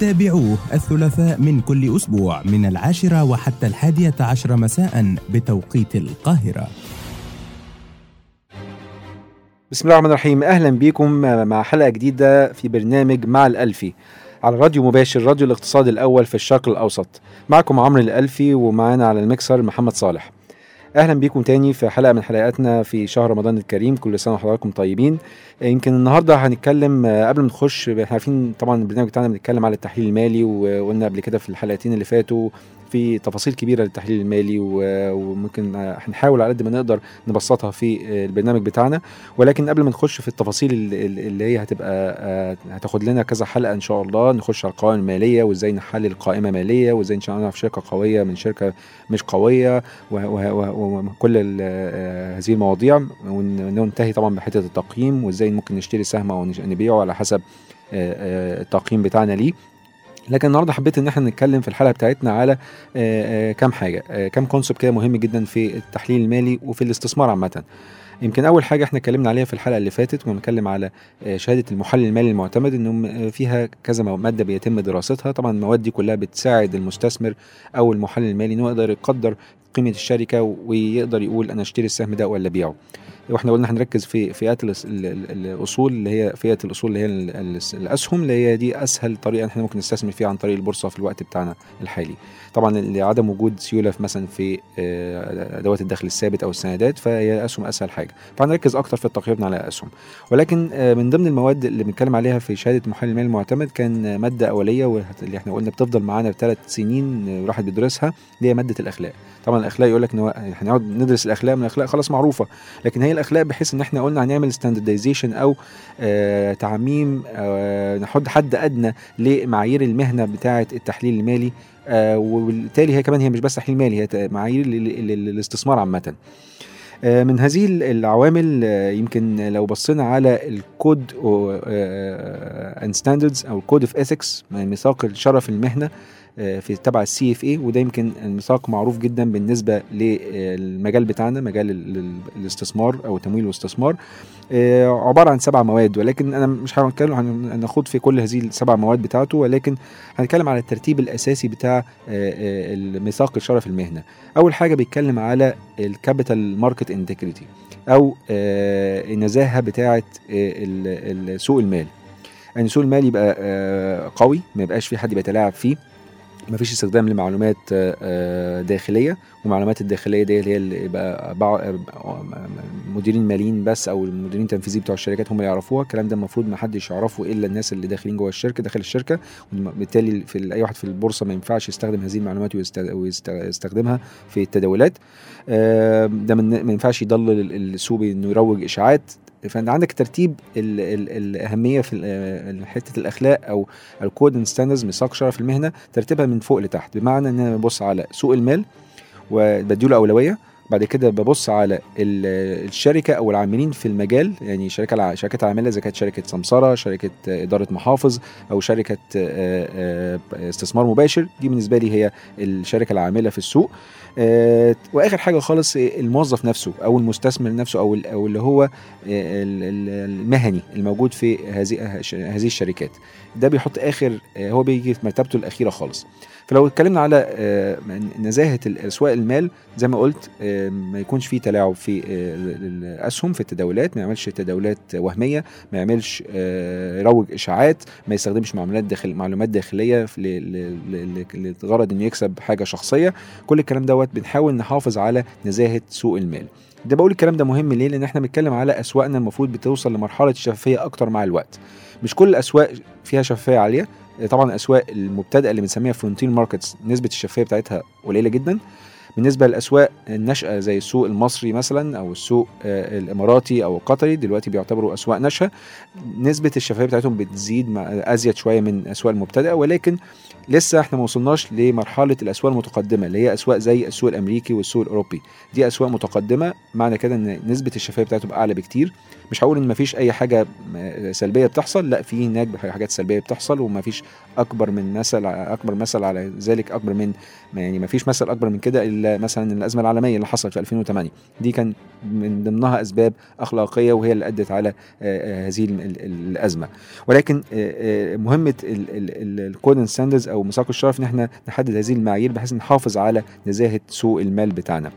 تابعوه الثلاثاء من كل أسبوع من العاشرة وحتى الحادية عشر مساء بتوقيت القاهرة. بسم الله الرحمن الرحيم. أهلا بيكم مع حلقة جديدة في برنامج مع الألفي. على راديو مباشر راديو الاقتصاد الأول في الشرق الأوسط. معكم عمرو الألفي ومعانا على المكسر محمد صالح. أهلا بيكم تاني في حلقة من حلقاتنا في شهر رمضان الكريم. كل سنة وحضراتكم طيبين. يمكن النهارده هنتكلم قبل ما نخش إحنا عارفين طبعا البرنامج بتاعنا بنتكلم على التحليل المالي وقلنا قبل كده في الحلقتين اللي فاتوا في تفاصيل كبيرة للتحليل المالي وممكن هنحاول على قد ما نقدر نبسطها في البرنامج بتاعنا. ولكن قبل ما نخش في التفاصيل اللي هي هتبقى هتاخد لنا كذا حلقة إن شاء الله. نخش على القوائم المالية وإزاي نحلل قائمة مالية وإزاي نعرف شركة قوية من شركة مش قوية وكل هذه المواضيع. وننتهي طبعا بحتة التقييم وإزاي ممكن نشتري سهم أو نبيعه على حسب التقييم بتاعنا ليه. لكن النهارده حبيت إن إحنا نتكلم في الحلقة بتاعتنا على كام حاجة كام كونسبت كده مهم جدا في التحليل المالي وفي الاستثمار عامة. يمكن أول حاجة إحنا اتكلمنا عليها في الحلقة اللي فاتت كنا بنتكلم على شهادة المحلل المالي المعتمد انه فيها كذا مادة بيتم دراستها. طبعا المواد دي كلها بتساعد المستثمر أو المحلل المالي إنه يقدر يقدر قيمة الشركة ويقدر يقول أنا أشتري السهم ده ولا أبيعه. وإحنا قلنا هنركز في فئات الأصول اللي هي فئة الأصول اللي هي الأسهم اللي هي دي أسهل طريقة إحنا ممكن نستثمر فيها عن طريق البورصة في الوقت بتاعنا الحالي. طبعا لعدم وجود سيولة مثلا في أدوات الدخل الثابت أو السندات فهي الأسهم أسهل حاجة. فهنركز أكتر في تقييمنا على الأسهم. ولكن من ضمن المواد اللي بنتكلم عليها في شهادة المحلل المالي المعتمد كان مادة أولية واللي إحنا قلنا بتفضل معانا ثلاث سنين الواحد بيدرسها اللي هي مادة الأخلاق. طبعا الأخلاق يقول لك إن هنقعد ندرس الأخلاق من الأخلاق خلاص معروفة لكن هي الأخلاق بحيث إن إحنا قلنا هنعمل standardization أو آه تعميم آه نحط حد أدنى لمعايير المهنة بتاعة التحليل المالي آه وبالتالي هي كمان هي مش بس تحليل مالي هي معايير للاستثمار عامة. من هذه العوامل يمكن لو بصينا على ال code and standards أو ال code of ethics ميثاق الشرف المهنة في تبع ال CFA وده يمكن الميثاق معروف جدا بالنسبة للمجال بتاعنا مجال الاستثمار أو التمويل والاستثمار عبارة عن سبع مواد ولكن أنا مش هنتكلم هنخوض في كل هذه السبع مواد بتاعته ولكن هنتكلم على الترتيب الأساسي بتاع الميثاق الشرف المهنة. أول حاجة بيتكلم على ال capital market integrity أو النزاهة بتاعه سوق المال. يعني سوق المال يبقى قوي ما يبقاش في حد بيتلاعب فيه. ما فيش استخدام لمعلومات داخلية والمعلومات الداخلية دي اللي هي اللي يبقى مديرين ماليين بس أو المديرين التنفيذيين بتوع الشركات هم اللي يعرفوها. الكلام ده المفروض ما حدش يعرفه إلا الناس اللي داخلين جوه الشركة داخل الشركة وبالتالي في أي واحد في البورصة ما ينفعش يستخدم هذه المعلومات ويستخدمها في التداولات. ده ما ينفعش يضلل السوق إنه يروج إشاعات. فأنت عندك ترتيب ال ال الأهمية في حتة الأخلاق أو ال code and standards ميثاق شرف المهنة ترتيبها من فوق لتحت. بمعنى إن أنا ببص على سوق المال وبديله اولويه بعد كده ببص على الشركة أو العاملين في المجال يعني شركة شركات عاملة إذا كانت شركة سمسرة شركة إدارة محافظ أو شركة استثمار مباشر دي بالنسبة لي هي الشركة العاملة في السوق. وآخر حاجة خالص الموظف نفسه أو المستثمر نفسه أو أو اللي هو المهني الموجود في هذه هذه الشركات. ده بيحط آخر هو بيجي في مرتبته الأخيرة خالص. فلو اتكلمنا على نزاهة أسواق المال زي ما قلت ما يكونش فيه تلاعب في الأسهم في التداولات ما يعملش تداولات وهمية ما يعملش يروج إشاعات ما يستخدمش معلومات داخل معلومات داخلية لغرض إنه يكسب حاجة شخصية. كل الكلام دوت بنحاول نحافظ على نزاهة سوق المال. ده بقول الكلام ده مهم ليه؟ لأن إحنا بنتكلم على أسواقنا المفروض بتوصل لمرحلة الشفافيه أكتر مع الوقت. مش كل الأسواق فيها شفافية عالية. طبعا الأسواق المبتدئة اللي بنسميها frontier markets نسبة الشفافية بتاعتها قليلة جدا. بالنسبة للأسواق الناشئة زي السوق المصري مثلا أو السوق آه، الإماراتي أو القطري دلوقتي بيعتبروا أسواق ناشئة نسبة الشفافية بتاعتهم بتزيد مع أزيد شوية من الاسواق المبتدئة ولكن لسه إحنا ما وصلناش لمرحلة الأسواق المتقدمة اللي هي أسواق زي السوق الأمريكي والسوق الأوروبي. دي أسواق متقدمة معنى كده إن نسبة الشفافية بتاعته أعلى بكتير. مش هقول إن مفيش أي حاجة م- سلبية بتحصل لا في هناك حاجات سلبية بتحصل ومفيش أكبر من مثل أكبر مثل على ذلك أكبر من يعني مفيش مثل أكبر من كده إلا مثلا الأزمة العالمية اللي حصلت في 2008 دي كان من ضمنها أسباب أخلاقية وهي اللي أدت على آه، آه، هذه ال- ال- الأزمة. ولكن آه، مهمة ال code standards أو ميثاق الشرف إن إحنا نحدد هذه المعايير بحيث نحافظ على نزاهة سوق المال بتاعنا.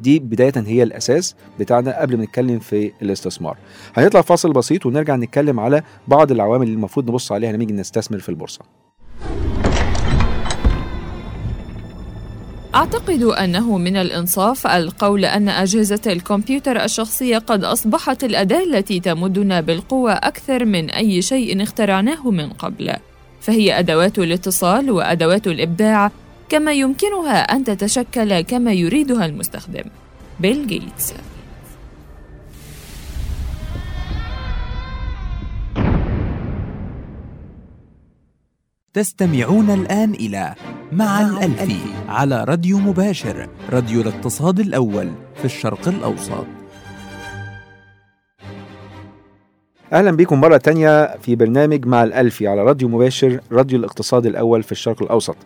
دي بداية هي الأساس بتاعنا قبل ما نتكلم في الاستثمار. هنطلع فاصل بسيط ونرجع نتكلم على بعض العوامل اللي المفروض نبص عليها لما نيجي نستثمر في البورصة. أعتقد أنه من الإنصاف القول أن أجهزة الكمبيوتر الشخصية قد أصبحت الأداة التي تمدنا بالقوة أكثر من أي شيء اخترعناه من قبل، فهي أدوات الاتصال وأدوات الإبداع، كما يمكنها أن تتشكل كما يريدها المستخدم. بيل جيتس تستمعون الآن إلى مع الألفي على راديو مباشر راديو الاقتصاد الأول في الشرق الأوسط. أهلا بكم مرة تانية في برنامج مع الألفي على راديو مباشر راديو الاقتصاد الأول في الشرق الأوسط.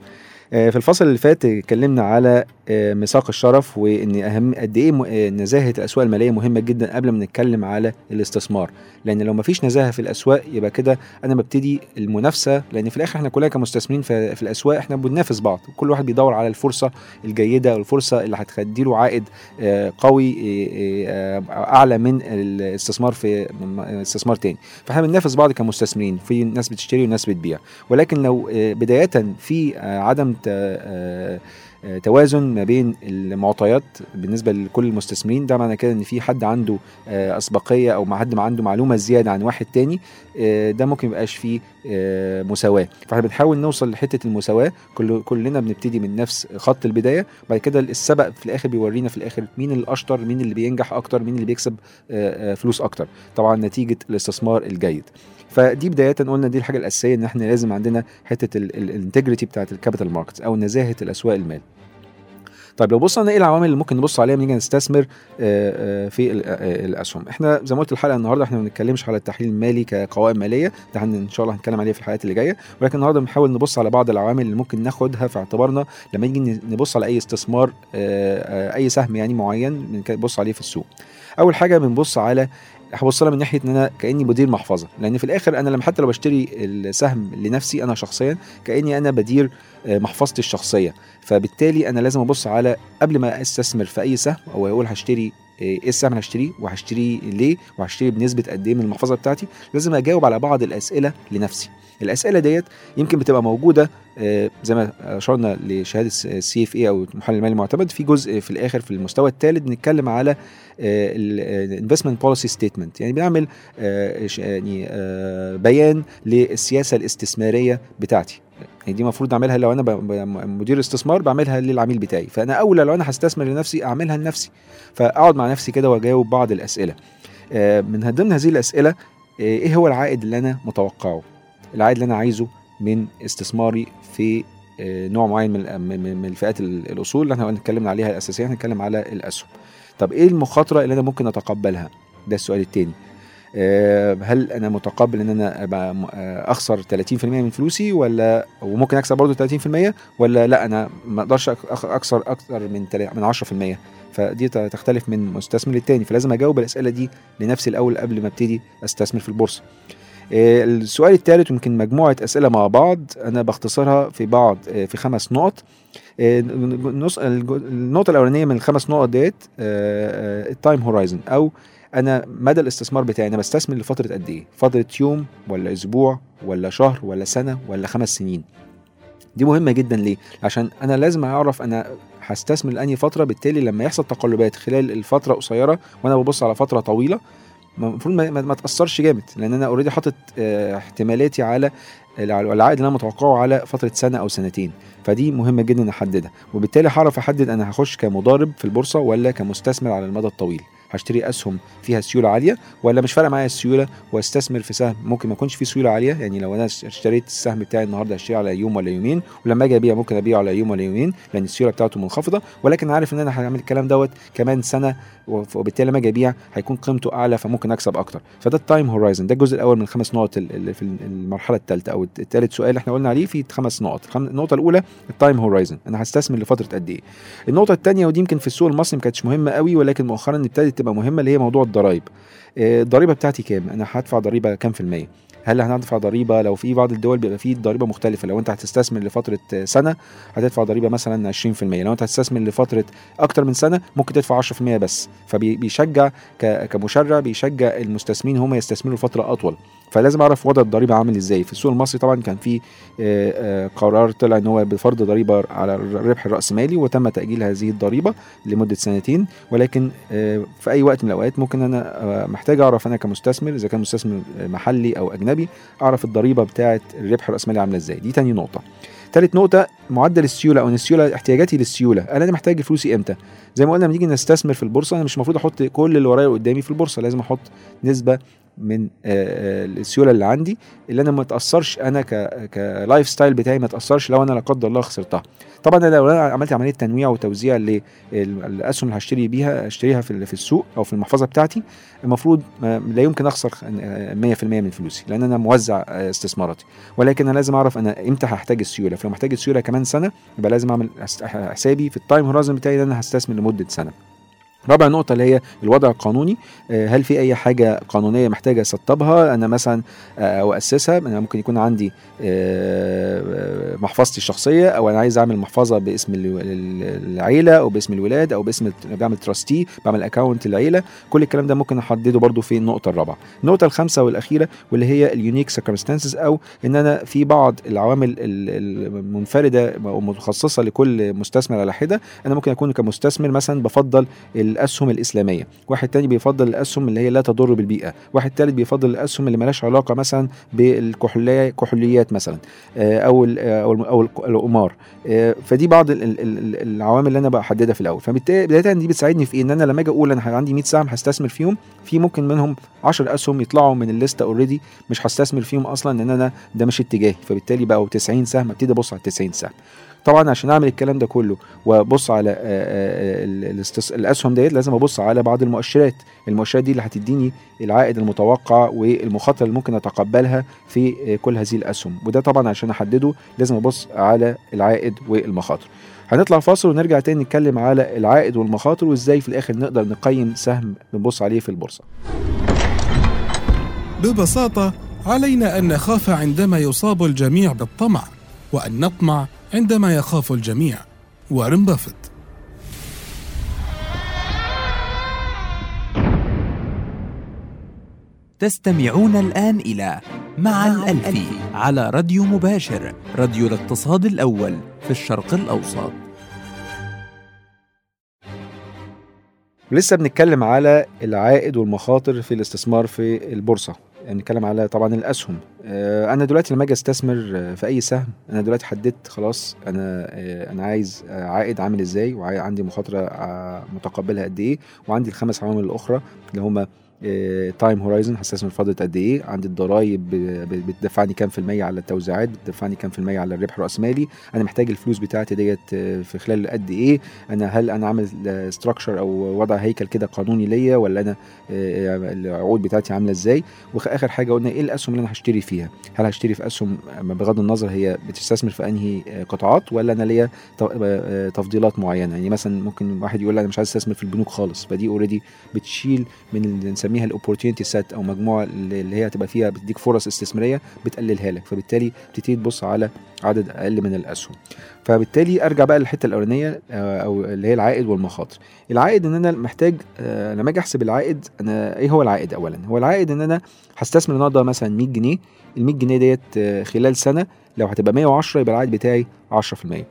في الفصل اللي فات اتكلمنا على آه، ميثاق الشرف وإن أهم قد إيه آه، نزاهة الأسواق المالية مهمة جدا قبل ما نتكلم على الاستثمار. لأن لو ما فيش نزاهة في الأسواق يبقى كده أنا ببتدي المنافسة. لأن في الآخر إحنا كلنا كمستثمرين في, الأسواق إحنا بننافس بعض. كل واحد بيدور على الفرصة الجيدة والفرصه اللي هتخدي له عائد آه، قوي آه، آه، أعلى من الاستثمار في استثمار تاني. فإحنا بننافس بعض كمستثمرين. في ناس بتشتري وناس بتبيع. ولكن لو آه، بداية في آه، عدم ت- آه، آه، توازن ما بين المعطيات بالنسبة لكل المستثمرين. ده معنى كده إن في حد عنده آه، أسبقية أو حد ما عنده معلومة زيادة عن واحد تاني ده ممكن يبقاش فيه مساواة. فإحنا بنحاول نوصل لحتة المساواة. كل كلنا بنبتدي من نفس خط البداية. بعد كده السبق في الآخر بيورينا في الآخر مين الأشطر مين اللي بينجح أكتر مين اللي بيكسب فلوس أكتر. طبعا نتيجة الاستثمار الجيد. فدي بداية قلنا دي الحاجة الأساسية إن إحنا لازم عندنا حتة ال integrity بتاعت ال capital markets أو نزاهة الأسواق المال. طيب لو بصنا إيه العوامل اللي ممكن نبص عليها لما نيجي نستثمر آه، آه، في آه، الأسهم. إحنا زي ما قلت الحلقة النهارده إحنا ما بنتكلمش على التحليل المالي كقوائم مالية ده إن شاء الله هنتكلم عليه في الحلقات اللي جاية. ولكن النهارده بنحاول نبص على بعض العوامل اللي ممكن ناخدها في اعتبارنا لما نيجي نبص على أي استثمار أي سهم يعني معين بنبص عليه في السوق. أول حاجة بنبص على هبص لها من ناحية إن أنا كأني مدير محفظة. لأن في الآخر أنا لما حتى لو بشتري السهم لنفسي أنا شخصيا كأني أنا بدير آه، محفظتي الشخصية. فبالتالي أنا لازم أبص على قبل ما أستثمر في أي سهم أو أقول هشتري إيه السهم اللي هشتريه وهشتريه ليه وهشتري بنسبة قد إيه من المحفظة بتاعتي؟ لازم أجاوب على بعض الأسئلة لنفسي. الأسئلة ديت يمكن بتبقى موجودة آه، زي ما أشرنا لشهادة ال CFA أو المحلل المالي المعتمد في جزء في الآخر في المستوى الثالث بنتكلم على ال investment policy statement يعني بنعمل آه، يعني آه، بيان للسياسة الاستثمارية بتاعتي. دي المفروض اعملها لو أنا مدير استثمار بعملها للعميل بتاعي. فانا اولى لو أنا هستثمر لنفسي اعملها لنفسي. فاقعد مع نفسي كده واجاوب بعض الاسئلة. آه، من ضمن هذه الاسئلة آه، إيه هو العائد اللي أنا متوقعه؟ العائد اللي أنا عايزه من استثماري في آه، نوع معين من الفئات ال- الأصول اللي إحنا اتكلمنا عليها الأساسية. هنتكلم على الأسهم. طب إيه المخاطرة اللي أنا ممكن اتقبلها؟ ده السؤال التاني. هل أنا متقبل إن أنا أبقى آه، أخسر 30% من فلوسي ولا وممكن أكسب برضه 30% ولا لأ أنا ما أقدرش أكسر أكتر من من 10% فدي تختلف من مستثمر للتاني فلازم أجاوب الأسئلة دي لنفسي الأول قبل ما أبتدي أستثمر في البورصة. آه، السؤال الثالث يمكن مجموعة أسئلة مع بعض أنا بختصرها في بعض آه، في خمس نقط. آه، النقطة الأولانية من الخمس نقط ديت ال time horizon أو أنا مدى الاستثمار بتاعي أنا بستثمر لفترة قد إيه؟ فترة يوم ولا أسبوع ولا شهر ولا سنة ولا خمس سنين. دي مهمة جدا ليه؟ عشان أنا لازم أعرف أنا هستثمر لأنهي فترة بالتالي لما يحصل تقلبات خلال الفترة قصيرة وأنا ببص على فترة طويلة المفروض ما, ما, ما تأثرش جامد لأن أنا already حاطط آه، احتمالاتي على الع- العائد اللي أنا متوقعه على فترة سنة أو سنتين. فدي مهمة جدا أحددها. وبالتالي هعرف أحدد أنا هخش كمضارب في البورصة ولا كمستثمر على المدى الطويل. هشتري أسهم فيها سيولة عالية ولا مش فارقة معايا السيولة واستثمر في سهم؟ ممكن ما يكونش فيه سيولة عالية يعني لو أنا اشتريت السهم بتاعي النهارده اشتريه على يوم ولا يومين ولما أجي أبيع ممكن أبيعه على يوم ولا يومين لأن السيولة بتاعته منخفضة ولكن عارف إن أنا هعمل الكلام دوت كمان سنة وبالتالي لما أجي أبيع هيكون قيمته أعلى فممكن أكسب أكتر. فده ال time horizon ده الجزء الأول من الخمس نقط في المرحلة الثالثه أو الثالث سؤال اللي إحنا قلنا عليه في خمس نقط. النقطة الأولى ال time horizon أنا هستثمر لفترة قد إيه؟ النقطة الثانية ودي يمكن في السوق المصري ما كانتش مهمة قوي ولكن مؤخرا ابتدت تبقى مهمة اللي هي موضوع الضرايب. آه، الضريبة بتاعتي كام؟ أنا هدفع ضريبة كام في المية؟ هل هندفع ضريبة لو في بعض الدول بيبقى فيه ضريبة مختلفة؟ لو أنت هتستثمر لفترة سنة هتدفع ضريبة مثلا 20% لو أنت هتستثمر لفترة أكتر من سنة ممكن تدفع 10% بس. فبيشجع كمشرع بيشجع المستثمرين هم يستثمروا فتره أطول. فلازم أعرف وضع الضريبة عامل إزاي. في السوق المصري طبعا كان في آه، آه، قرار طلع إن هو بفرض ضريبة على الربح الراسمالي وتم تأجيل هذه الضريبة لمدة سنتين. ولكن آه، في أي وقت من الأوقات ممكن أنا محتاج أعرف أنا كمستثمر إذا كان مستثمر محلي أو أجنبي أعرف الضريبة بتاعة الربح الراسمالي عاملة إزاي. دي تاني نقطة. تالت نقطة معدل السيولة أو إن السيولة احتياجاتي للسيولة، أنا أنا محتاج فلوسي إمتى؟ زي ما قلنا لما نيجي نستثمر في البورصة أنا مش المفروض أحط كل اللي ورايا قدامي في البورصة، لازم أحط نسبة من آه، آه، السيولة اللي عندي اللي أنا ما اتاثرش أنا ك lifestyle بتاعي ما اتاثرش لو أنا لا قدر الله خسرتها. طبعا أنا لو أنا عملت عملية تنويع وتوزيع للاسهم اللي هشتري بيها أشتريها في السوق أو في المحفظة بتاعتي المفروض لا يمكن أخسر آه، 100% من فلوسي لأن أنا موزع آه، استثماراتي. ولكن أنا لازم أعرف أنا إمتى هحتاج السيولة. فلو محتاج السيولة كمان سنة يبقى لازم أعمل حس- حسابي في ال time horizon بتاعي إن أنا هستثمر لمدة سنة. رابع نقطة اللي هي الوضع القانوني. آه، هل في أي حاجة قانونية محتاجة أسطبها؟ أنا مثلا آه، أو أسسها. أنا ممكن يكون عندي آه، محفظتي الشخصية أو أنا عايز أعمل محفظة باسم ال- ال- العيلة أو باسم الولاد أو باسم بعمل trust بعمل account العيلة كل الكلام ده ممكن أحدده برضو في النقطة الرابعة. النقطة الخامسة والأخيرة واللي هي ال unique circumstances أو إن أنا في بعض العوامل ال- ال- المنفردة أو متخصصة لكل مستثمر على حدة. أنا ممكن أكون كمستثمر مثلا بفضل الأسهم الإسلامية. واحد تاني بيفضل الأسهم اللي هي لا تضر بالبيئة. واحد تالت بيفضل الأسهم اللي ملهاش علاقة مثلا بالكحوليه كحوليات مثلا آه، أو ال أو ال أو ال- القمار. آه، فدي بعض ال- ال- ال- العوامل اللي أنا بحددها في الأول. فبالتالي بدايه دي بتساعدني في إيه؟ إن أنا لما أجي أقول أنا عندي 100 سهم هستثمر فيهم في ممكن منهم 10 أسهم يطلعوا من الليستة already مش هستثمر فيهم أصلا لأن أنا ده مش اتجاهي. فبالتالي بقوا 90 سهم أبتدي أبص على 90 سهم. طبعا عشان أعمل الكلام ده كله وأبص على آه، آه، الاستس- الأسهم ديت لازم أبص على بعض المؤشرات. المؤشرات دي اللي هتديني العائد المتوقع والمخاطرة اللي ممكن أتقبلها في آه، كل هذه الأسهم. وده طبعا عشان أحدده لازم أبص على العائد والمخاطر. هنطلع فاصل ونرجع تاني نتكلم على العائد والمخاطر وإزاي في الآخر نقدر نقيم سهم بنبص عليه في البورصة. ببساطة علينا أن نخاف عندما يصاب الجميع بالطمع وأن نطمع عندما يخاف الجميع. وارن بافيت تستمعون الآن إلى مع الألفي على راديو مباشر راديو الاقتصاد الأول في الشرق الأوسط. لسه بنتكلم على العائد والمخاطر في الاستثمار في البورصة. نتكلم على طبعا الأسهم. آه، أنا دلوقتي لما أجي أستثمر آه، في أي سهم أنا دلوقتي حددت خلاص أنا آه، أنا عايز عائد عامل إزاي وعندي مخاطرة متقبلها قد إيه وعندي الخمس عوامل الأخرى اللي هم time horizon هستثمر فتره قد إيه؟ عندي الضرايب بتدفعني كام في المية على التوزيعات؟ بتدفعني كام في المية على الربح الرأسمالي؟ أنا محتاج الفلوس بتاعتي ديت آه، في خلال قد إيه؟ أنا هل أنا عامل structure أو وضع هيكل كده قانوني ليا ولا أنا آه، العقود بتاعتي عاملة إزاي؟ وآخر حاجة قلنا إيه الأسهم اللي أنا هشتري فيها؟ هل هشتري في أسهم آه، بغض النظر هي بتستثمر في أنهي آه، قطاعات ولا أنا ليا آه، تفضيلات معينة؟ يعني مثلا ممكن واحد يقول أنا مش عايز أستثمر في البنوك خالص فدي already بتشيل من اللي نسميها ال opportunity set أو مجموعة اللي هي هتبقى فيها بتديك فرص استثمارية بتقللها لك فبالتالي بتبتدي تبص على عدد أقل من الأسهم. فبالتالي أرجع بقى للحتة الأولانية آه، أو اللي هي العائد والمخاطر. العائد إن أنا محتاج آه، لما أجي أحسب العائد أنا إيه هو العائد اولا؟ هو العائد إن أنا هستثمر النهارده مثلا 100 جنيه ال 100 جنيه ديت آه، خلال سنة لو هتبقى 110 يبقى العائد بتاعي 10%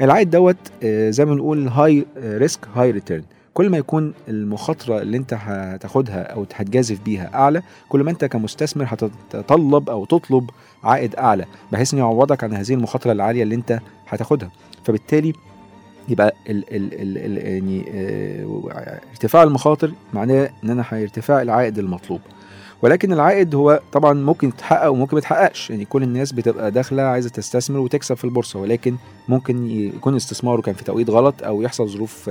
العائد دوت زي ما بنقول high risk high return كل ما يكون المخاطرة اللي انت هتاخدها أو هتجازف بيها اعلى كل ما انت كمستثمر هتتطلب أو تطلب عائد اعلى بحيث إنه يعوضك عن هذه المخاطرة العالية اللي انت هتاخدها. فبالتالي يبقى ال ال ال ال يعني آه ارتفاع المخاطر معناه ان أنا هيرتفع العائد المطلوب. ولكن العائد هو طبعا ممكن يتحقق وممكن ما يتحققش يعني كل الناس بتبقى داخلة عايزة تستثمر وتكسب في البورصة ولكن ممكن يكون استثماره كان في توقيت غلط أو يحصل ظروف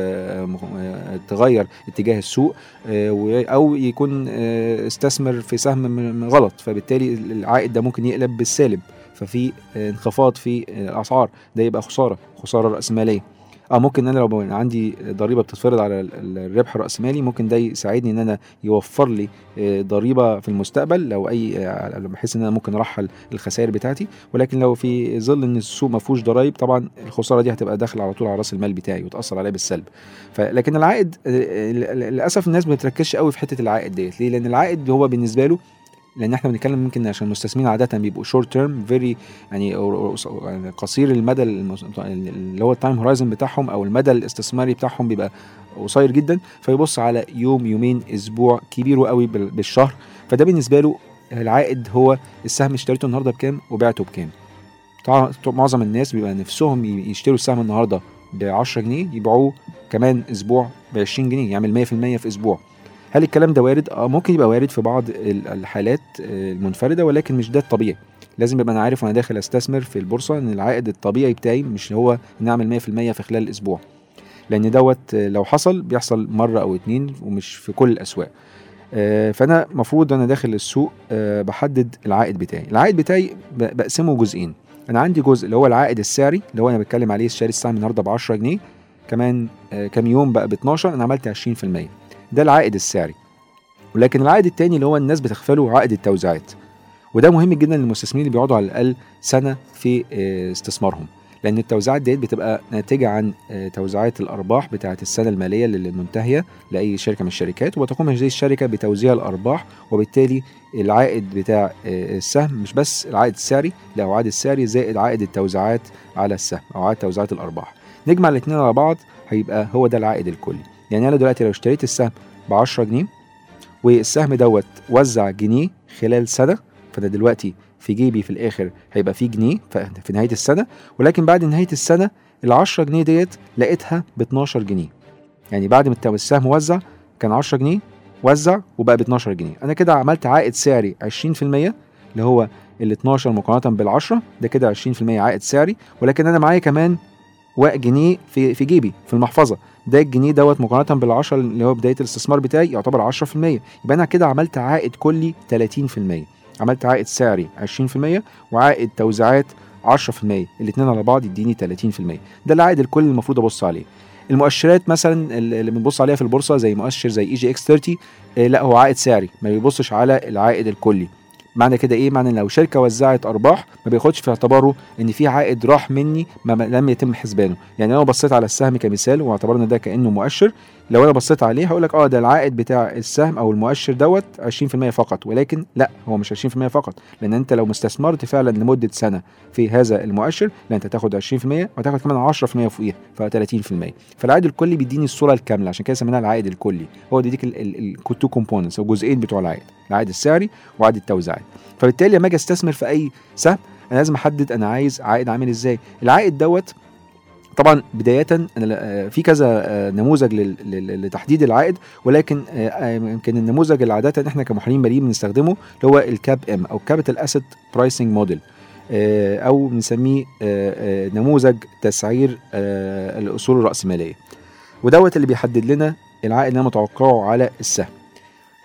تغير اتجاه السوق أو يكون استثمر في سهم غلط. فبالتالي العائد ده ممكن يقلب بالسالب. ففي انخفاض في الأسعار. ده يبقى خسارة خسارة رأسمالية. آه ممكن أنا لو عندي ضريبة بتتفرض على الربح الراسمالي ممكن ده يساعدني إن أنا يوفر لي ضريبة في المستقبل لو أي بحيث إن أنا ممكن أرحل الخسائر بتاعتي. ولكن لو في ظل إن السوق ما فيهوش ضرايب طبعا الخسارة دي هتبقى داخلة على طول على رأس المال بتاعي وتأثر عليا بالسلب. فلكن العائد للأسف الناس ما بتركزش قوي في حتة العائد ديت. ليه؟ لأن العائد هو بالنسبة له لأن إحنا بنتكلم يمكن عشان المستثمرين عادة بيبقوا short term very يعني قصير المدى اللي هو ال time horizon بتاعهم أو المدى الاستثماري بتاعهم بيبقى قصير جدا فيبص على يوم يومين أسبوع كبير قوي بالشهر. فده بالنسبة له العائد هو السهم اشتريته النهارده بكام وبعته بكام. معظم الناس بيبقى نفسهم يشتروا السهم النهارده ب 10 جنيه يبيعوه كمان أسبوع ب 20 جنيه يعمل 100% في أسبوع. هل الكلام ده وارد؟ آه ممكن يبقى وارد في بعض الحالات المنفردة ولكن مش ده الطبيعي. لازم يبقى أنا عارف وأنا داخل أستثمر في البورصة إن العائد الطبيعي بتاعي مش هو ان اعمل 100% في خلال الأسبوع. لأن دوت لو حصل بيحصل مرة أو اتنين ومش في كل الأسواق. فأنا المفروض أنا داخل السوق بحدد العائد بتاعي، العائد بتاعي بقسمه جزئين. أنا عندي جزء اللي هو العائد السعري اللي هو أنا بتكلم عليه شاري السهم النهارده ب 10 جنيه كمان كام يوم بقى ب 12 أنا عملت 20% ده العائد السعري. ولكن العائد التاني اللي هو الناس بتغفله عائد التوزيعات. وده مهم جدا للمستثمرين اللي بيقعدوا على الأقل سنة في استثمارهم. لأن التوزيعات ديت بتبقى ناتجة عن توزيعات الأرباح بتاعة السنة المالية اللي منتهية لأي شركة من الشركات وتقوم هذه الشركة بتوزيع الأرباح وبالتالي العائد بتاع السهم مش بس العائد السعري لا هو العائد السعري زائد عائد التوزيعات على السهم أو عائد توزيعات الأرباح. نجمع الاثنين على بعض هيبقى هو ده العائد الكلي. يعني أنا دلوقتي لو اشتريت السهم ب 10 جنيه والسهم دوت وزع جنيه خلال سنة فانا دلوقتي في جيبي في الآخر هيبقى فيه جنيه في نهاية السنة. ولكن بعد نهاية السنة ال 10 جنيه ديت لقيتها ب 12 جنيه. يعني بعد ما السهم وزع كان 10 جنيه وزع وبقى ب 12 جنيه. أنا كده عملت عائد سعري 20% اللي هو ال 12 مقارنة بال 10 ده كده 20% عائد سعري. ولكن أنا معايا كمان جنيه في في جيبي في المحفظة. ده الجنيه دوت مقارنة بال10 اللي هو بداية الاستثمار بتاعي يعتبر 10% يبقى أنا كده عملت عائد كلي 30% عملت عائد سعري 20% وعائد توزيعات 10% الاثنين على بعض يديني 30% ده العائد الكلي المفروض أبص عليه. المؤشرات مثلا اللي بنبص عليها في البورصة زي مؤشر زي EGX 30 لا هو عائد سعري ما بيبصش على العائد الكلي. معنى كده إيه؟ معنى لو شركة وزعت أرباح ما بياخدش في اعتباره إن في عائد راح مني ما لم يتم حسبانه. يعني لو بصيت على السهم كمثال واعتبرنا ده كأنه مؤشر لو أنا بصيت عليه هقول لك آه ده العائد بتاع السهم أو المؤشر دوت 20% فقط ولكن لأ هو مش 20% فقط. لأن أنت لو مستثمرت فعلا لمدة سنة في هذا المؤشر لا أنت تاخد 20% وتاخد كمان 10% فوقيها ف 30% فالعائد الكلي بيديني الصورة الكاملة عشان كده سميناها العائد الكلي. هو بيديك ال two components أو الجزئين بتوع العائد العائد السعري وعائد التوزيعات فبالتالي لما أجي استثمر في أي سهم أنا لازم أحدد أنا عايز عائد عامل إزاي. العائد دوت طبعا بداية أنا في كذا نموذج لتحديد العائد ولكن يمكن النموذج اللي عادة إحنا كمحللين ماليين بنستخدمه اللي هو ال CAPM أو capital asset pricing model أو بنسميه نموذج تسعير الأصول الرأسمالية. ودوت اللي بيحدد لنا العائد اللي أنا متوقعه على السهم.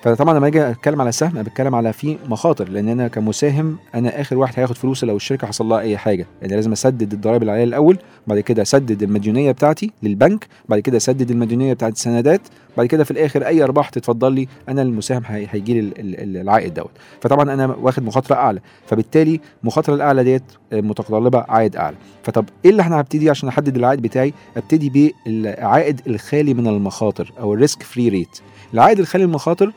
فطبعا لما أجي أتكلم على سهم أنا بتكلم على فيه مخاطر لأن أنا كمساهم أنا آخر واحد هياخد فلوسي لو الشركة حصل لها أي حاجة. يعني لازم أسدد الضرائب اللي الأول بعد كده أسدد المديونية بتاعتي للبنك بعد كده أسدد المديونية بتاعت السندات بعد كده في الآخر أي أرباح تتفضل لي أنا المساهم هيجي لي العائد دوت. فطبعا أنا واخد مخاطرة أعلى. فبالتالي المخاطره الأعلى ديت متطلبة عائد أعلى. فطب إيه اللي إحنا هبتدي عشان أحدد العائد بتاعي؟ أبتدي بالعائد الخالي من المخاطر أو ال risk free rate العائد الخالي من المخاطر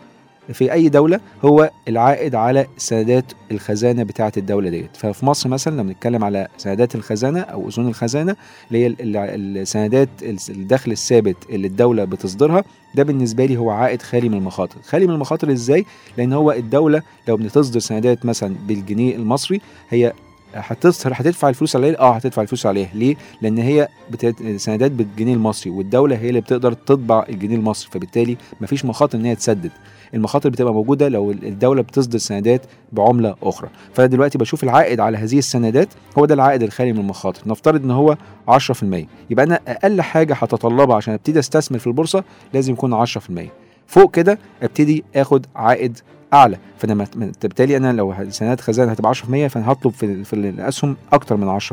في أي دولة هو العائد على سندات الخزانة بتاعة الدولة ديت. ففي مصر مثلا لما نتكلم على سندات الخزانة أو أذون الخزانة اللي هي ال- ال- السندات الدخل الثابت اللي الدولة بتصدرها ده بالنسبة لي هو عائد خالي من المخاطر. خالي من المخاطر إزاي؟ لأن هو الدولة لو بتصدر سندات مثلا بالجنيه المصري هي هتصدر هتدفع الفلوس عليها؟ آه هتدفع الفلوس عليها. ليه؟ لأن هي بت... سندات بالجنيه المصري والدولة هي اللي بتقدر تطبع الجنيه المصري فبالتالي مفيش مخاطر إن هي تسدد. المخاطر بتبقى موجودة لو الدولة بتصدر سندات بعملة أخرى. فانا دلوقتي بشوف العائد على هذه السندات هو ده العائد الخالي من المخاطر. نفترض إن هو 10% يبقى أنا أقل حاجة هتطلبها عشان أبتدي أستثمر في البورصة لازم يكون 10% فوق كده أبتدي آخد عائد أعلى. فأنا بالتالي أنا لو سندات خزانة هتبقى 10% فأنا هطلب في, في الأسهم أكتر من 10%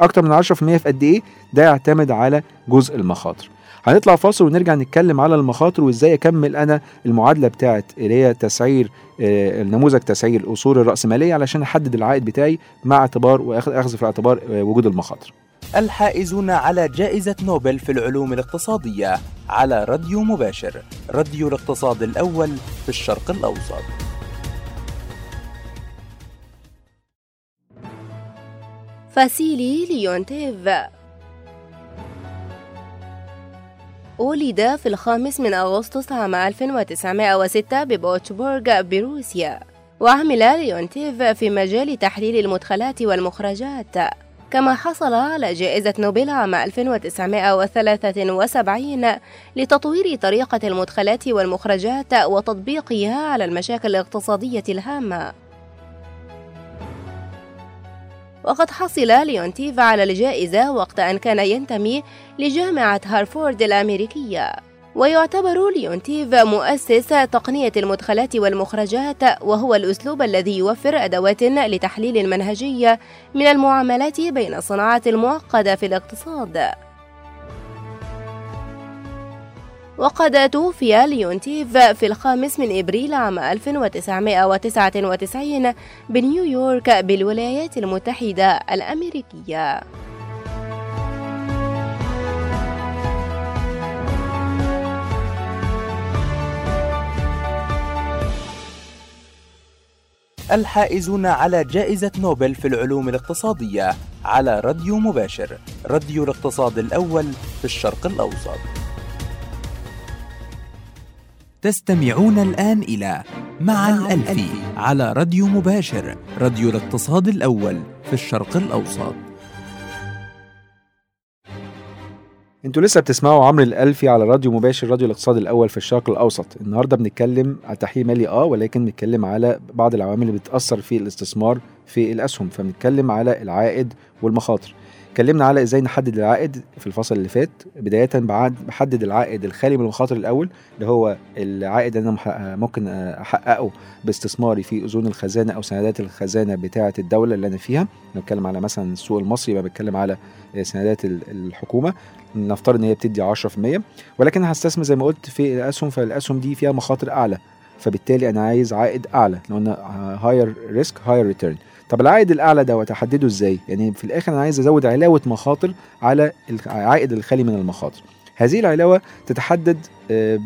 أكتر من 10% في قد إيه؟ ده يعتمد على جزء المخاطر. هنطلع فاصل ونرجع نتكلم على المخاطر وإزاي أكمل أنا المعادلة بتاعت اللي هي تسعير آه، النموذج تسعير الاصول الرأسمالية علشان أحدد العائد بتاعي مع اعتبار واخذ أخذ في الاعتبار آه، وجود المخاطر. الحائزون على جائزة نوبل في العلوم الاقتصادية على راديو مباشر راديو الاقتصاد الأول في الشرق الأوسط. فاسيلي ليونتيف. ولد في الخامس من أغسطس عام 1906 ببطرسبورغ بروسيا. وعمل ليونتيف في مجال تحليل المدخلات والمخرجات. كما حصل على جائزة نوبل عام 1973 لتطوير طريقة المدخلات والمخرجات وتطبيقها على المشاكل الاقتصادية الهامة. وقد حصل ليونتيف على الجائزة وقت أن كان ينتمي لجامعة هارفارد الأمريكية. ويعتبر ليونتيف مؤسس تقنية المدخلات والمخرجات وهو الأسلوب الذي يوفر أدوات للتحليل المنهجي من المعاملات بين الصناعات المعقدة في الاقتصاد. وقد توفي ليونتيف في الخامس من إبريل عام 1999 بنيويورك بالولايات المتحدة الأمريكية. الحائزون على جائزة نوبل في العلوم الاقتصادية على راديو مباشر راديو الاقتصاد الأول في الشرق الأوسط. تستمعون الآن إلى مع الألفي على راديو مباشر راديو الاقتصاد الأول في الشرق الأوسط. أنتوا لسه بتسمعوا عمرو الألفي على راديو مباشر راديو الاقتصاد الأول في الشرق الأوسط. النهاردة بنتكلم على تحليل مالي آه ولكن بنتكلم على بعض العوامل اللي بتأثر في الاستثمار في الأسهم. فبنتكلم على العائد والمخاطر. اتكلمنا على إزاي نحدد العائد في الفصل اللي فات بداية بعد بحدد العائد الخالي من المخاطر الأول اللي هو العائد اللي مح- ممكن أحققه باستثماري في أذون الخزانة أو سندات الخزانة بتاعة الدولة اللي أنا فيها. نتكلم على مثلا السوق المصري يبقى بتكلم على سندات ال- الحكومة. نفترض إن هي بتدي 10% ولكن هستثمر زي ما قلت في الأسهم فالأسهم دي فيها مخاطر أعلى فبالتالي أنا عايز عائد أعلى لو قلنا higher risk higher return طب العائد الأعلى دوت أحدده إزاي؟ يعني في الآخر أنا عايز أزود علاوة مخاطر على العائد الخالي من المخاطر. هذه العلاوة تتحدد آه،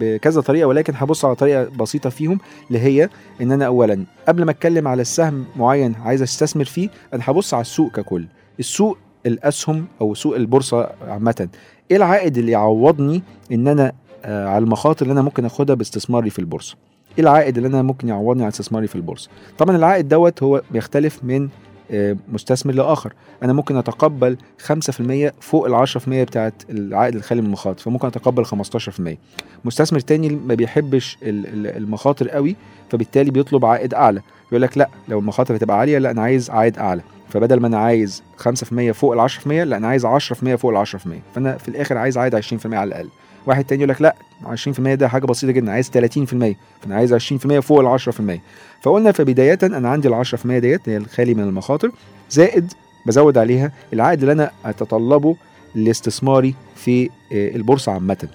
بكذا طريقة ولكن هبص على طريقة بسيطة فيهم اللي هي إن أنا اولا قبل ما أتكلم على السهم معين عايز أستثمر فيه أنا هبص على السوق ككل. السوق الأسهم أو سوق البورصة عامة إيه العائد اللي يعوضني إن أنا آه على المخاطر اللي أنا ممكن آخدها باستثماري في البورصة؟ إيه العائد اللي أنا ممكن يعوضني على استثماري في البورصة؟ طبعا العائد دوت هو بيختلف من آه، مستثمر لآخر. أنا ممكن أتقبل 5% فوق ال 10% بتاعت العائد الخالي من المخاطر فممكن أتقبل 15% مستثمر تاني ما بيحبش ال- ال- المخاطر قوي فبالتالي بيطلب عائد أعلى. يقول لك لأ لو المخاطر هتبقى عالية لأ أنا عايز عائد أعلى. فبدل ما أنا عايز 5% فوق ال 10% لأ أنا عايز 10% فوق ال 10% فأنا في الآخر عايز عائد 20% على الأقل. واحد تاني يقول لك لأ 20% ده حاجة بسيطة جدا عايز 30% فأنا عايز 20% فوق ال 10% فقلنا فبداية أنا عندي ال 10% ديت هي الخالي من المخاطر زائد بزود عليها العائد اللي أنا أتطلبه لاستثماري في آه، البورصة عامة.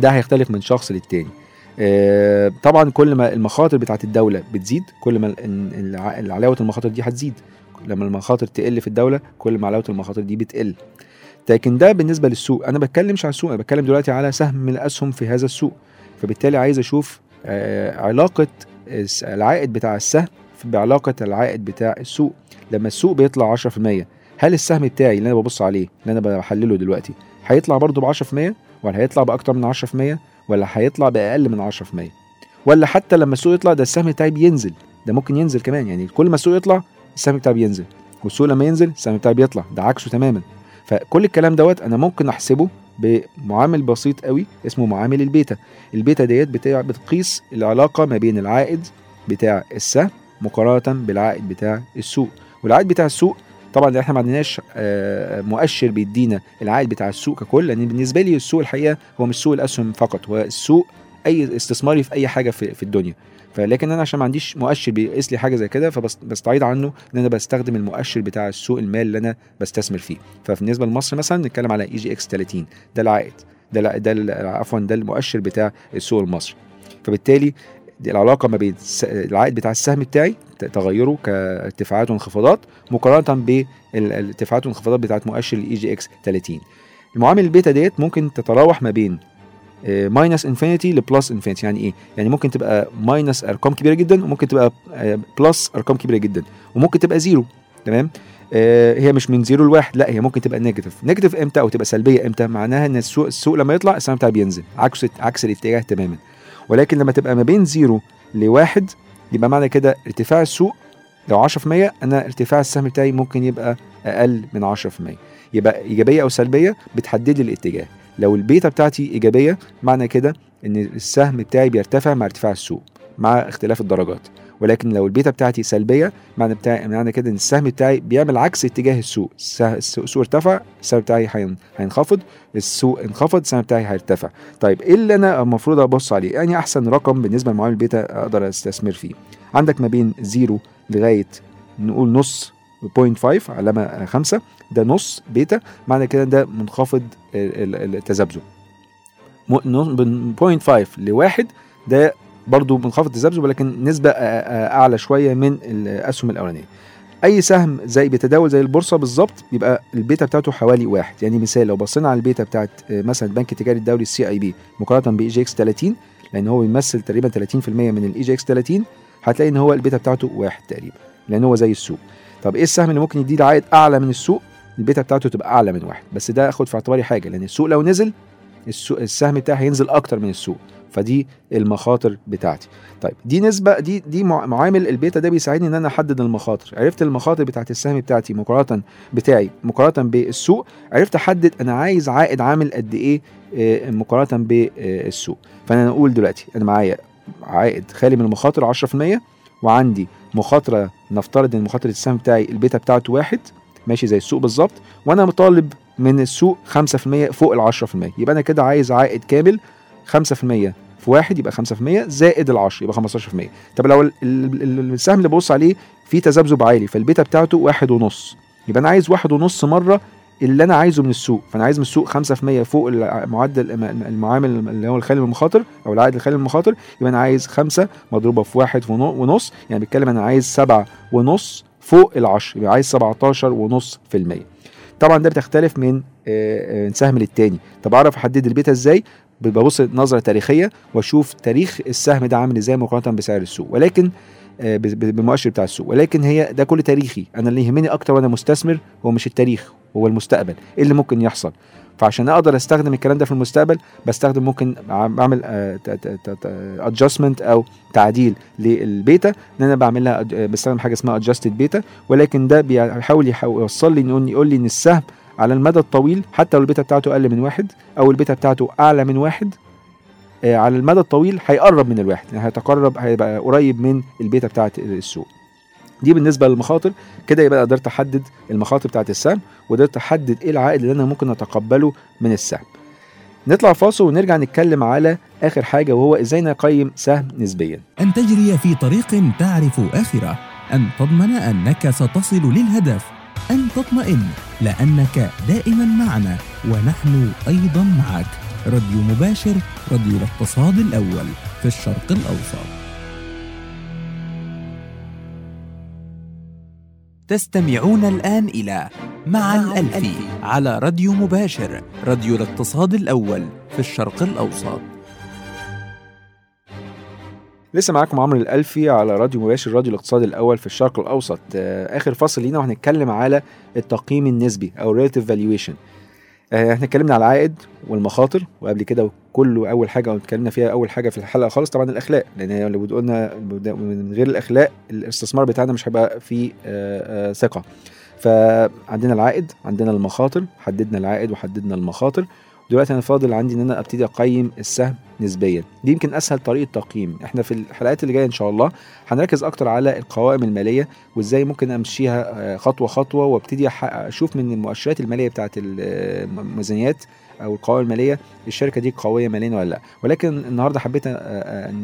ده هيختلف من شخص للتاني. آه، طبعا كل ما المخاطر بتاعت الدولة بتزيد كل ما علاوه المخاطر دي هتزيد. لما المخاطر تقل في الدولة كل ما علاوة المخاطر دي بتقل. لكن ده بالنسبة للسوق. أنا بتكلمش على السوق أنا بتكلم دلوقتي على سهم من الاسهم في هذا السوق. فبالتالي عايز أشوف آه، علاقة العائد بتاع السهم بعلاقة العائد بتاع السوق. لما السوق بيطلع 10% هل السهم بتاعي اللي أنا ببص عليه اللي أنا بحلله دلوقتي هيطلع برضه ب 10% ولا هيطلع بأكتر من 10% ولا هيطلع بأقل من 10% ولا حتى لما السوق يطلع ده السهم بتاعي بينزل. ده ممكن ينزل كمان. يعني كل ما السوق يطلع السهم بتاعي بينزل والسوق لما ينزل السهم بتاعي بيطلع ده عكسه تماما. فكل الكلام دوت أنا ممكن أحسبه بمعامل بسيط قوي اسمه معامل ال beta. ال beta ديت بتقيس العلاقة ما بين العائد بتاع السهم مقارنة بالعائد بتاع السوق. والعائد بتاع السوق طبعا إحنا ما عندناش آه، مؤشر بيدينا العائد بتاع السوق ككل لأن بالنسبة لي السوق الحقيقة هو مش سوق الأسهم فقط هو السوق أي استثماري في أي حاجة في, في الدنيا. فلكن أنا عشان ما عنديش مؤشر بيقيس لي حاجة زي كده فبستعيض عنه إن أنا بستخدم المؤشر بتاع السوق المال اللي أنا بستثمر فيه. فبالنسبة لمصر مثلا نتكلم على EGX 30 ده العائد. ده ده عفوا ده المؤشر بتاع السوق المصري. فبالتالي العلاقة ما بين العائد بتاع السهم بتاعي تغيره كارتفاعات وانخفاضات مقارنة بالارتفاعات والانخفاضات بتاعت مؤشر ال EGX 30 المعامل البيتا ديت ممكن تتراوح ما بين minus infinity ل plus infinity يعني إيه؟ يعني ممكن تبقى minus أرقام كبيرة جدا وممكن تبقى plus أرقام كبيرة جدا وممكن تبقى zero تمام؟ آه، هي مش من zero لواحد لا هي ممكن تبقى negative negative إمتى؟ أو تبقى سلبية إمتى؟ معناها إن السوق السوق لما يطلع السهم بتاعي بينزل عكس عكس الاتجاه تماما. ولكن لما تبقى ما بين zero لواحد يبقى معنى كده ارتفاع السوق لو 10% أنا ارتفاع السهم بتاعي ممكن يبقى أقل من 10% يبقى إيجابية أو سلبية بتحدد لي الاتجاه. لو البيتا بتاعتي إيجابية معنى كده إن السهم بتاعي بيرتفع مع ارتفاع السوق مع اختلاف الدرجات. ولكن لو البيتا بتاعتي سلبية معنى بتاعي معنى كده إن السهم بتاعي بيعمل عكس اتجاه السوق. السوق ارتفع السهم بتاعي هين- هينخفض السوق انخفض السهم بتاعي هيرتفع. طيب إيه اللي أنا المفروض أبص عليه؟ يعني أحسن رقم بالنسبة لمعامل البيتا أقدر أستثمر فيه. عندك ما بين zero لغاية نقول نص 0.5 علامة خمسة ده نص بيتا معنى كده ده منخفض ال- ال- التذبذب. م- نص- من 0.5 لواحد ده برضو منخفض التذبذب ولكن نسبة آه، أعلى شوية من الأسهم الأولانية. أي سهم زي بيتداول زي البورصة بالظبط بيبقى البيتا بتاعته حوالي واحد. يعني مثال لو بصينا على البيتا بتاعت آه، مثلا البنك التجاري الدولي ال CIB مقارنة ب EGX 30 لأن هو بيمثل تقريبا 30% من ال EGX 30 هتلاقي إن هو البيتا بتاعته واحد تقريبا لأن هو زي السوق. طب إيه السهم اللي ممكن يديه عائد أعلى من السوق؟ البيتا بتاعته تبقى أعلى من واحد بس ده اخد في اعتباري حاجة لأن السوق لو نزل السوق السهم بتاعي هينزل أكتر من السوق فدي المخاطر بتاعتي. طيب دي نسبة دي دي مع- معامل البيتا ده بيساعدني إن أنا أحدد المخاطر. عرفت المخاطر بتاعت السهم بتاعتي مقارنة بتاعي مقارنة بالسوق عرفت أحدد أنا عايز عائد عامل قد إيه آه، مقارنة بالسوق فأنا نقول دلوقتي أنا معايا عائد خالي من المخاطر 10% وعندي مخاطرة نفترض إن مخاطرة السهم بتاعي البيتا بتاعته واحد ماشي زي السوق بالظبط وأنا مطالب من السوق 5% فوق ال 10% يبقى أنا كده عايز عائد كامل 5% في واحد يبقى 5% زائد ال 10 يبقى 15% طب لو ال- ال- ال- السهم اللي ببص عليه فيه تذبذب عالي فالبيتا بتاعته واحد ونص. يبقى أنا عايز واحد ونص مرة اللي أنا عايزه من السوق. فأنا عايز من السوق 5% فوق المعدل المعامل اللي هو الخالي المخاطر أو العائد الخالي المخاطر. يبقى أنا عايز 5 مضروبة في واحد ونو- ونص. يعني بيتكلم أنا عايز 7 ونص فوق ال 10 يبقى عايز 17 ونص في المية. طبعا ده بتختلف من سهم للتاني. طب أعرف أحدد البيتا إزاي؟ ببص نظرة تاريخية وأشوف تاريخ السهم ده عامل إزاي مقارنة بسعر السوق. ولكن بالمؤشر بتاع السوق. ولكن هي ده كل تاريخي. أنا اللي يهمني أكتر وأنا مستثمر هو مش التاريخ. هو المستقبل. إيه اللي ممكن يحصل؟ فعشان أقدر أستخدم الكلام ده في المستقبل بستخدم ممكن عم- بعمل adjustment أو تعديل للبيتا إن أنا بعملها ad- بستخدم حاجة اسمها adjusted beta ولكن ده بيحاول يحاول يوصل لي إنه يقول لي إن السهم على المدى الطويل حتى لو البيتا بتاعته أقل من واحد أو البيتا بتاعته أعلى من واحد آه، على المدى الطويل هيقرب من الواحد يعني هيتقرب هيبقى قريب من البيتا بتاعت السوق. دي بالنسبة للمخاطر. كده يبقى قدرت أحدد المخاطر بتاعت السهم وقدرت أحدد إيه العائد اللي أنا ممكن أتقبله من السهم. نطلع فاصل ونرجع نتكلم على آخر حاجة وهو إزاي نقيم سهم نسبيا. أن تجري في طريق تعرف آخره أن تضمن أنك ستصل للهدف أن تطمئن لأنك دائما معنا ونحن أيضا معك. راديو مباشر راديو الاقتصاد الأول في الشرق الأوسط. تستمعون الآن إلى مع الألفي على راديو مباشر راديو الاقتصاد الأول في الشرق الأوسط. لسه معاكم عمرو الألفي على راديو مباشر راديو الاقتصاد الأول في الشرق الأوسط. آه، آخر فصل لينا وهنتكلم على التقييم النسبي أو relative valuation. آه، إحنا اتكلمنا على العائد والمخاطر وقبل كده كله أول حاجة اتكلمنا فيها أول حاجة في الحلقة خالص طبعا الأخلاق لأن لو قلنا من غير الأخلاق الاستثمار بتاعنا مش هيبقى فيه آه، آه، ثقة. فعندنا العائد عندنا المخاطر حددنا العائد وحددنا المخاطر. دلوقتي أنا فاضل عندي إن أنا أبتدي أقيم السهم نسبيا. دي يمكن أسهل طريقة تقييم. إحنا في الحلقات اللي جاية إن شاء الله هنركز أكتر على القوائم المالية وإزاي ممكن أمشيها آه، خطوة خطوة وأبتدي أشوف من المؤشرات المالية بتاعه الميزانيات أو القوائم المالية الشركة دي قوية ماليا ولا لأ؟ ولكن النهارده حبيت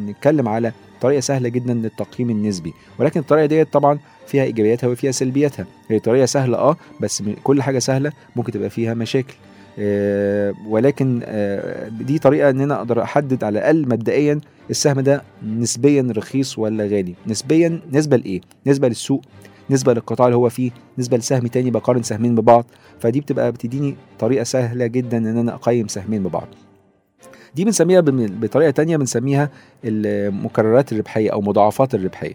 نتكلم على طريقة سهلة جدا للتقييم النسبي. ولكن الطريقة ديت طبعا فيها إيجابياتها وفيها سلبياتها. هي طريقة سهلة آه بس كل حاجة سهلة ممكن تبقى فيها مشاكل. آه، ولكن آه، دي طريقة إن أنا أقدر أحدد على الأقل مبدئيا السهم ده نسبيا رخيص ولا غالي. نسبيا نسبة لإيه؟ نسبة للسوق. نسبه للقطاع اللي هو فيه نسبه لسهم تاني بقارن سهمين ببعض. فدي بتبقى بتديني طريقة سهلة جدا إن أنا أقيم سهمين ببعض. دي بنسميها بطريقة تانية بنسميها المكررات الربحية أو مضاعفات الربحية.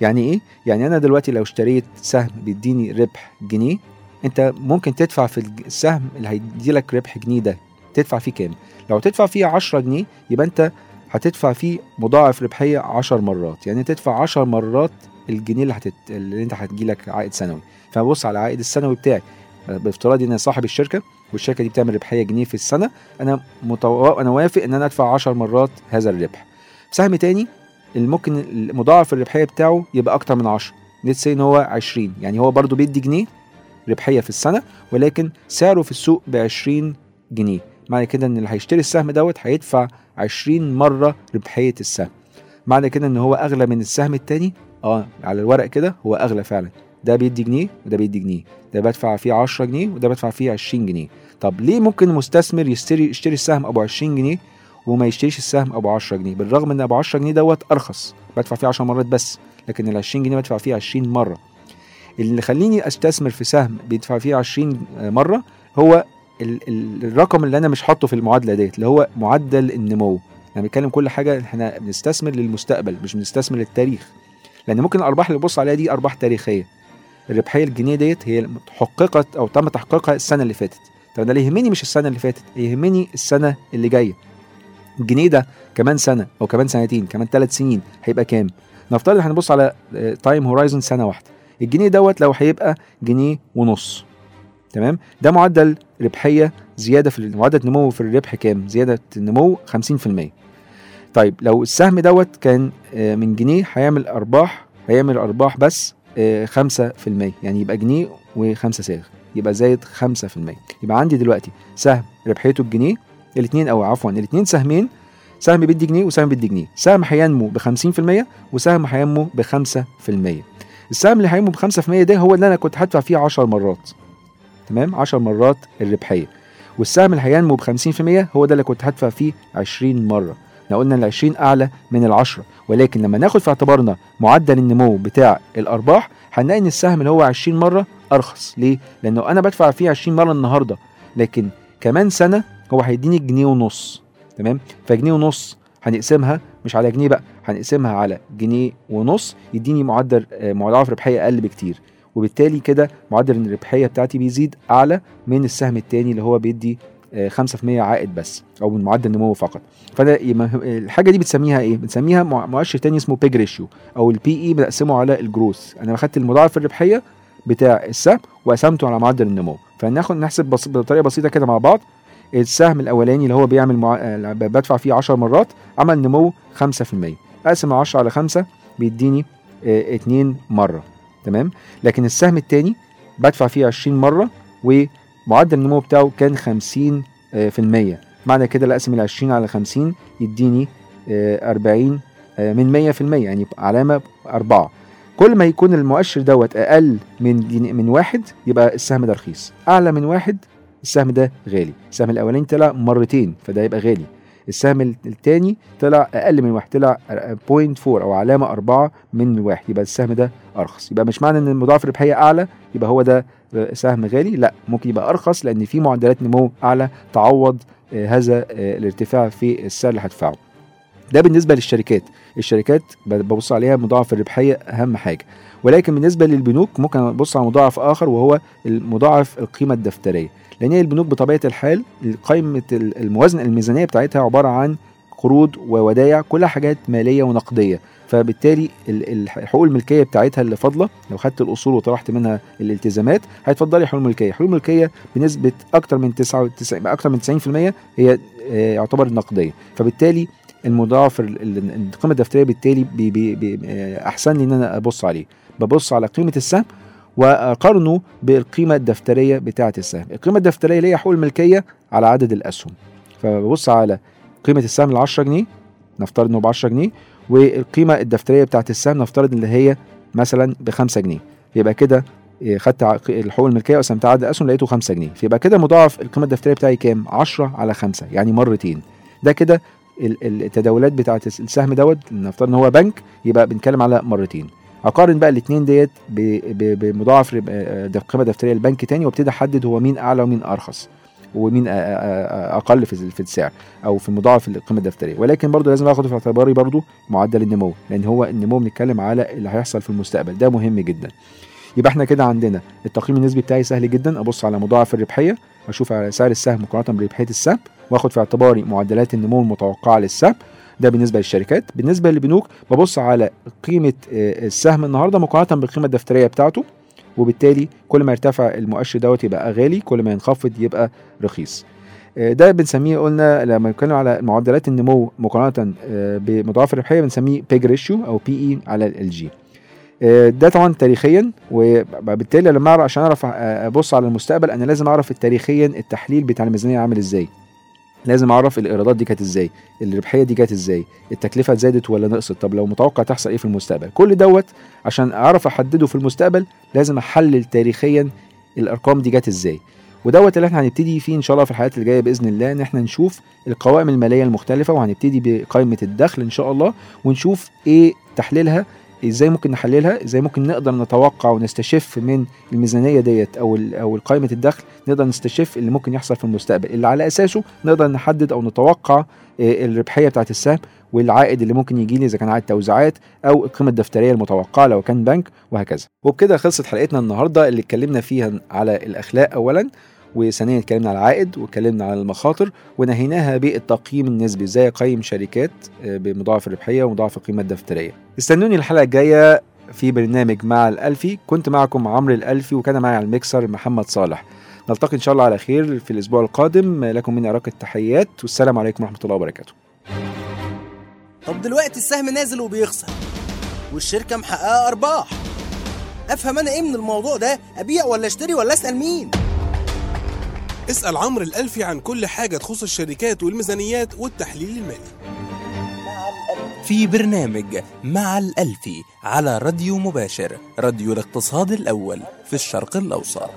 يعني إيه؟ يعني أنا دلوقتي لو اشتريت سهم بيديني ربح جنيه أنت ممكن تدفع في السهم اللي هيدي لك ربح جنيه ده تدفع فيه كام؟ لو تدفع فيه 10 جنيه يبقى أنت هتدفع فيه مضاعف ربحية 10 مرات. يعني تدفع 10 مرات الجنيه اللي هتت... اللي انت هتجي لك عائد سنوي. فبص على العائد السنوي بتاعي. بافتراض ان أنا صاحب الشركة والشركة دي بتعمل ربحية جنيه في السنة أنا متو... أنا وافق إن أنا أدفع 10 مرات هذا الربح. سهم تاني ممكن المضاعف الربحية بتاعه يبقى أكتر من 10 نتس إن هو 20 يعني هو برضو بيدي جنيه ربحية في السنة ولكن سعره في السوق ب 20 جنيه. معنى كده إن اللي هيشتري السهم دوت هيدفع 20 مرة ربحية السهم. معنى كده إن هو أغلى من السهم التاني آه على الورق كده هو اغلى فعلا. ده بيدي جنيه وده بيدي جنيه. ده بدفع فيه 10 جنيه وده بدفع فيه 20 جنيه. طب ليه ممكن المستثمر يشتري يشتري السهم أبو 20 جنيه وما يشتريش السهم أبو 10 جنيه؟ بالرغم إن أبو 10 جنيه دوت أرخص. بدفع فيه 10 مرات بس لكن ال 20 جنيه بدفع فيه 20 مرة. اللي خليني أستثمر في سهم بيدفع فيه 20 مرة هو ال ال الرقم اللي أنا مش حاطه في المعادلة ديت اللي هو معدل النمو. أنا بنتكلم كل حاجة إحنا بنستثمر للمستقبل مش بنستثمر للتاريخ. لأن ممكن الأرباح اللي ببص عليها دي أرباح تاريخية. الربحية الجنيه ديت هي حققت أو تم تحقيقها السنة اللي فاتت. طب أنا اللي يهمني مش السنة اللي فاتت؟ يهمني السنة اللي جاية. الجنيه ده كمان سنة أو كمان سنتين كمان ثلاث سنين هيبقى كام؟ نفترض هنبص على time horizon سنة واحدة. الجنيه دوت لو هيبقى جنيه ونص تمام؟ ده معدل ربحية زيادة في معدل نمو في الربح كام؟ زيادة النمو 50% طيب لو السهم دوت كان آه، من جنيه هيعمل أرباح هيعمل أرباح بس آه، 5% يعني يبقى جنيه وخمسة صاغ يبقى زايد 5% يبقى عندي دلوقتي سهم ربحيته الجنيه الاثنين أو عفوا الاثنين سهمين. سهم بيدي جنيه وسهم بيدي جنيه. سهم هينمو ب 50% وسهم هينمو ب 5% السهم اللي هينمو ب 5% ده هو اللي أنا كنت هدفع فيه 10 مرات. تمام؟ 10 مرات الربحية. والسهم اللي هينمو ب 50% هو ده اللي كنت هدفع فيه 20 مرة. إحنا قلنا ال 20 أعلى من ال 10 ولكن لما ناخد في اعتبارنا معدل النمو بتاع الأرباح هنلاقي إن السهم اللي هو 20 مرة أرخص ليه؟ لأنه أنا بدفع فيه 20 مرة النهارده لكن كمان سنة هو هيديني جنيه ونص تمام؟ فجنيه ونص هنقسمها مش على جنيه بقى هنقسمها على جنيه ونص يديني معدل آه، مضاعف ربحية أقل بكتير وبالتالي كده معدل الربحية بتاعتي بيزيد أعلى من السهم التاني اللي هو بيدي 5% عائد بس أو من معدل نمو فقط. فده الحاجة دي بتسميها إيه؟ بنسميها مع- مؤشر تاني اسمه بيج ريشيو أو البي اي بنقسمه على الجروث أنا اخدت المضاعف الربحية بتاع السهم وقسمته على معدل النمو. فناخد نحسب بص... بطريقة بسيطة كده مع بعض. السهم الأولاني اللي هو بيعمل مع... آه، بدفع فيه 10 مرات عمل نمو 5% أقسم 10 على 5 بيديني 2 مرة. تمام؟ لكن السهم الثاني بدفع فيه 20 مرة ومعدل النمو بتاعه كان 50 آه، في المية. معنى كده لا أقسم ال 20 على 50 يديني آه، 40 آه، من 100 في المية يعني علامة أربعة. كل ما يكون المؤشر دوت أقل من من واحد يبقى السهم ده رخيص. أعلى من واحد السهم ده غالي. السهم الأولاني طلع مرتين فده يبقى غالي. السهم الثاني طلع أقل من واحد طلع 0.4 أو علامة أربعة من واحد يبقى السهم ده أرخص. يبقى مش معنى إن المضاعف الربحية أعلى يبقى هو ده آه، سهم غالي لا ممكن يبقى أرخص لأن في معدلات نمو أعلى تعوض آه، هذا آه، الارتفاع في السعر اللي هدفعه. ده بالنسبة للشركات. الشركات ببص عليها مضاعف الربحية أهم حاجة. ولكن بالنسبة للبنوك ممكن أبص على مضاعف آخر وهو المضاعف القيمة الدفترية. لأن هي البنوك بطبيعة الحال قائمه ال- الموازنة الميزانية بتاعتها عبارة عن قروض وودايع كلها حاجات مالية ونقدية. فبالتالي ال- ال- حقوق الملكية بتاعتها اللي فاضلة لو خدت الأصول وطرحت منها الالتزامات هيتفضلي حقوق الملكية. حقوق الملكية بنسبة أكتر من 99 أكتر من 90% هي آه، يعتبر نقدية. فبالتالي المضاعف ال- ال- القيمة الدفترية بالتالي بي بي بي أحسن لي إن أنا أبص عليه. ببص على قيمة السهم وأقارنه بالقيمة الدفترية بتاعة السهم. القيمة الدفترية اللي هي حقوق الملكية على عدد الأسهم. فببص على قيمة السهم ال 10 جنيه نفترض إنه ب 10 جنيه والقيمة الدفترية بتاعه السهم نفترض اللي هي مثلا ب 5 جنيه. يبقى كده إيه، خدت الحقوق الملكية وقسمتها عدد الاسهم لقيته 5 جنيه. فيبقى كده مضاعف القيمة الدفترية بتاعي كام؟ 10 على 5 يعني مرتين. ده كده ال- ال- التداولات بتاعه السهم دوت نفترض إن هو بنك يبقى بنتكلم على مرتين. أقارن بقى الاثنين ديت بمضاعف آه، دف- قيمة دفترية البنك تاني وابتدي أحدد هو مين أعلى ومين أرخص. ومين أقل في في السعر أو في مضاعف القيمة الدفترية. ولكن برضو لازم اخد في اعتباري برضو معدل النمو لأن هو النمو بنتكلم على اللي هيحصل في المستقبل. ده مهم جدا. يبقى إحنا كده عندنا التقييم النسبي بتاعي سهل جدا. أبص على مضاعف الربحية أشوف على سعر السهم مقارنة بربحية السهم وآخد في اعتباري معدلات النمو المتوقعة للسهم. ده بالنسبة للشركات. بالنسبة للبنوك ببص على قيمة آه، السهم النهارده مقارنة بالقيمة الدفترية بتاعته. وبالتالي كل ما يرتفع المؤشر دوت يبقى غالي كل ما ينخفض يبقى رخيص. آه، ده بنسميه قلنا لما نتكلم على معدلات النمو مقارنة آه، بمضاعف الربحية بنسميه PEG ratio أو PE على ال G ده طبعا تاريخيا وبالتالي لما اعرف عشان أعرف آه، أبص على المستقبل أنا لازم أعرف تاريخيا التحليل بتاع الميزانية عامل إزاي. لازم أعرف الإيرادات دي كانت إزاي الربحية دي كانت إزاي التكلفة زادت ولا نقصت طب لو متوقع تحصل إيه في المستقبل؟ كل دوت عشان أعرف أحدده في المستقبل لازم أحلل تاريخيا الأرقام دي جت إزاي. ودوت اللي إحنا هنبتدي فيه إن شاء الله في الحلقات اللي جاية بإذن الله إن إحنا نشوف القوائم المالية المختلفة وهنبتدي بقائمة الدخل إن شاء الله ونشوف إيه تحليلها إزاي ممكن نحللها؟ إزاي ممكن نقدر نتوقع ونستشف من الميزانية ديت أو أو قائمة الدخل؟ نقدر نستشف اللي ممكن يحصل في المستقبل اللي على أساسه نقدر نحدد أو نتوقع آه، الربحية بتاعت السهم والعائد اللي ممكن يجي لي إذا كان عائد توزيعات أو القيمه الدفترية المتوقعة لو كان بنك وهكذا. وبكده خلصت حلقتنا النهارده اللي اتكلمنا فيها على الأخلاق اولا. وثانيا اتكلمنا على العائد واتكلمنا على المخاطر ونهيناها بالتقييم النسبي إزاي اقيم شركات آه، بمضاعف الربحية ومضاعف القيمة الدفترية. استنوني الحلقة الجاية في برنامج مع الألفي. كنت معكم عمرو الألفي وكان معي على الميكسر محمد صالح. نلتقي إن شااء الله على خير في الأسبوع القادم. لكم مني أرق التحيات. والسلام عليكم ورحمة الله وبركاته. طب دلوقتي السهم نازل وبيخسر والشركة محققة أرباح. أفهم أنا إيه من الموضوع ده؟ أبيع ولا أشتري ولا أسأل مين؟ اسأل عمرو الألفي عن كل حاجة تخص الشركات والميزانيات والتحليل المالي. في برنامج مع الألفي على راديو مباشر راديو الاقتصاد الأول في الشرق الأوسط.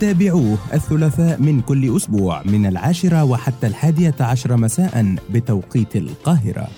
تابعوه الثلاثاء من كل أسبوع من العاشرة وحتى الحادية عشر مساء بتوقيت القاهرة.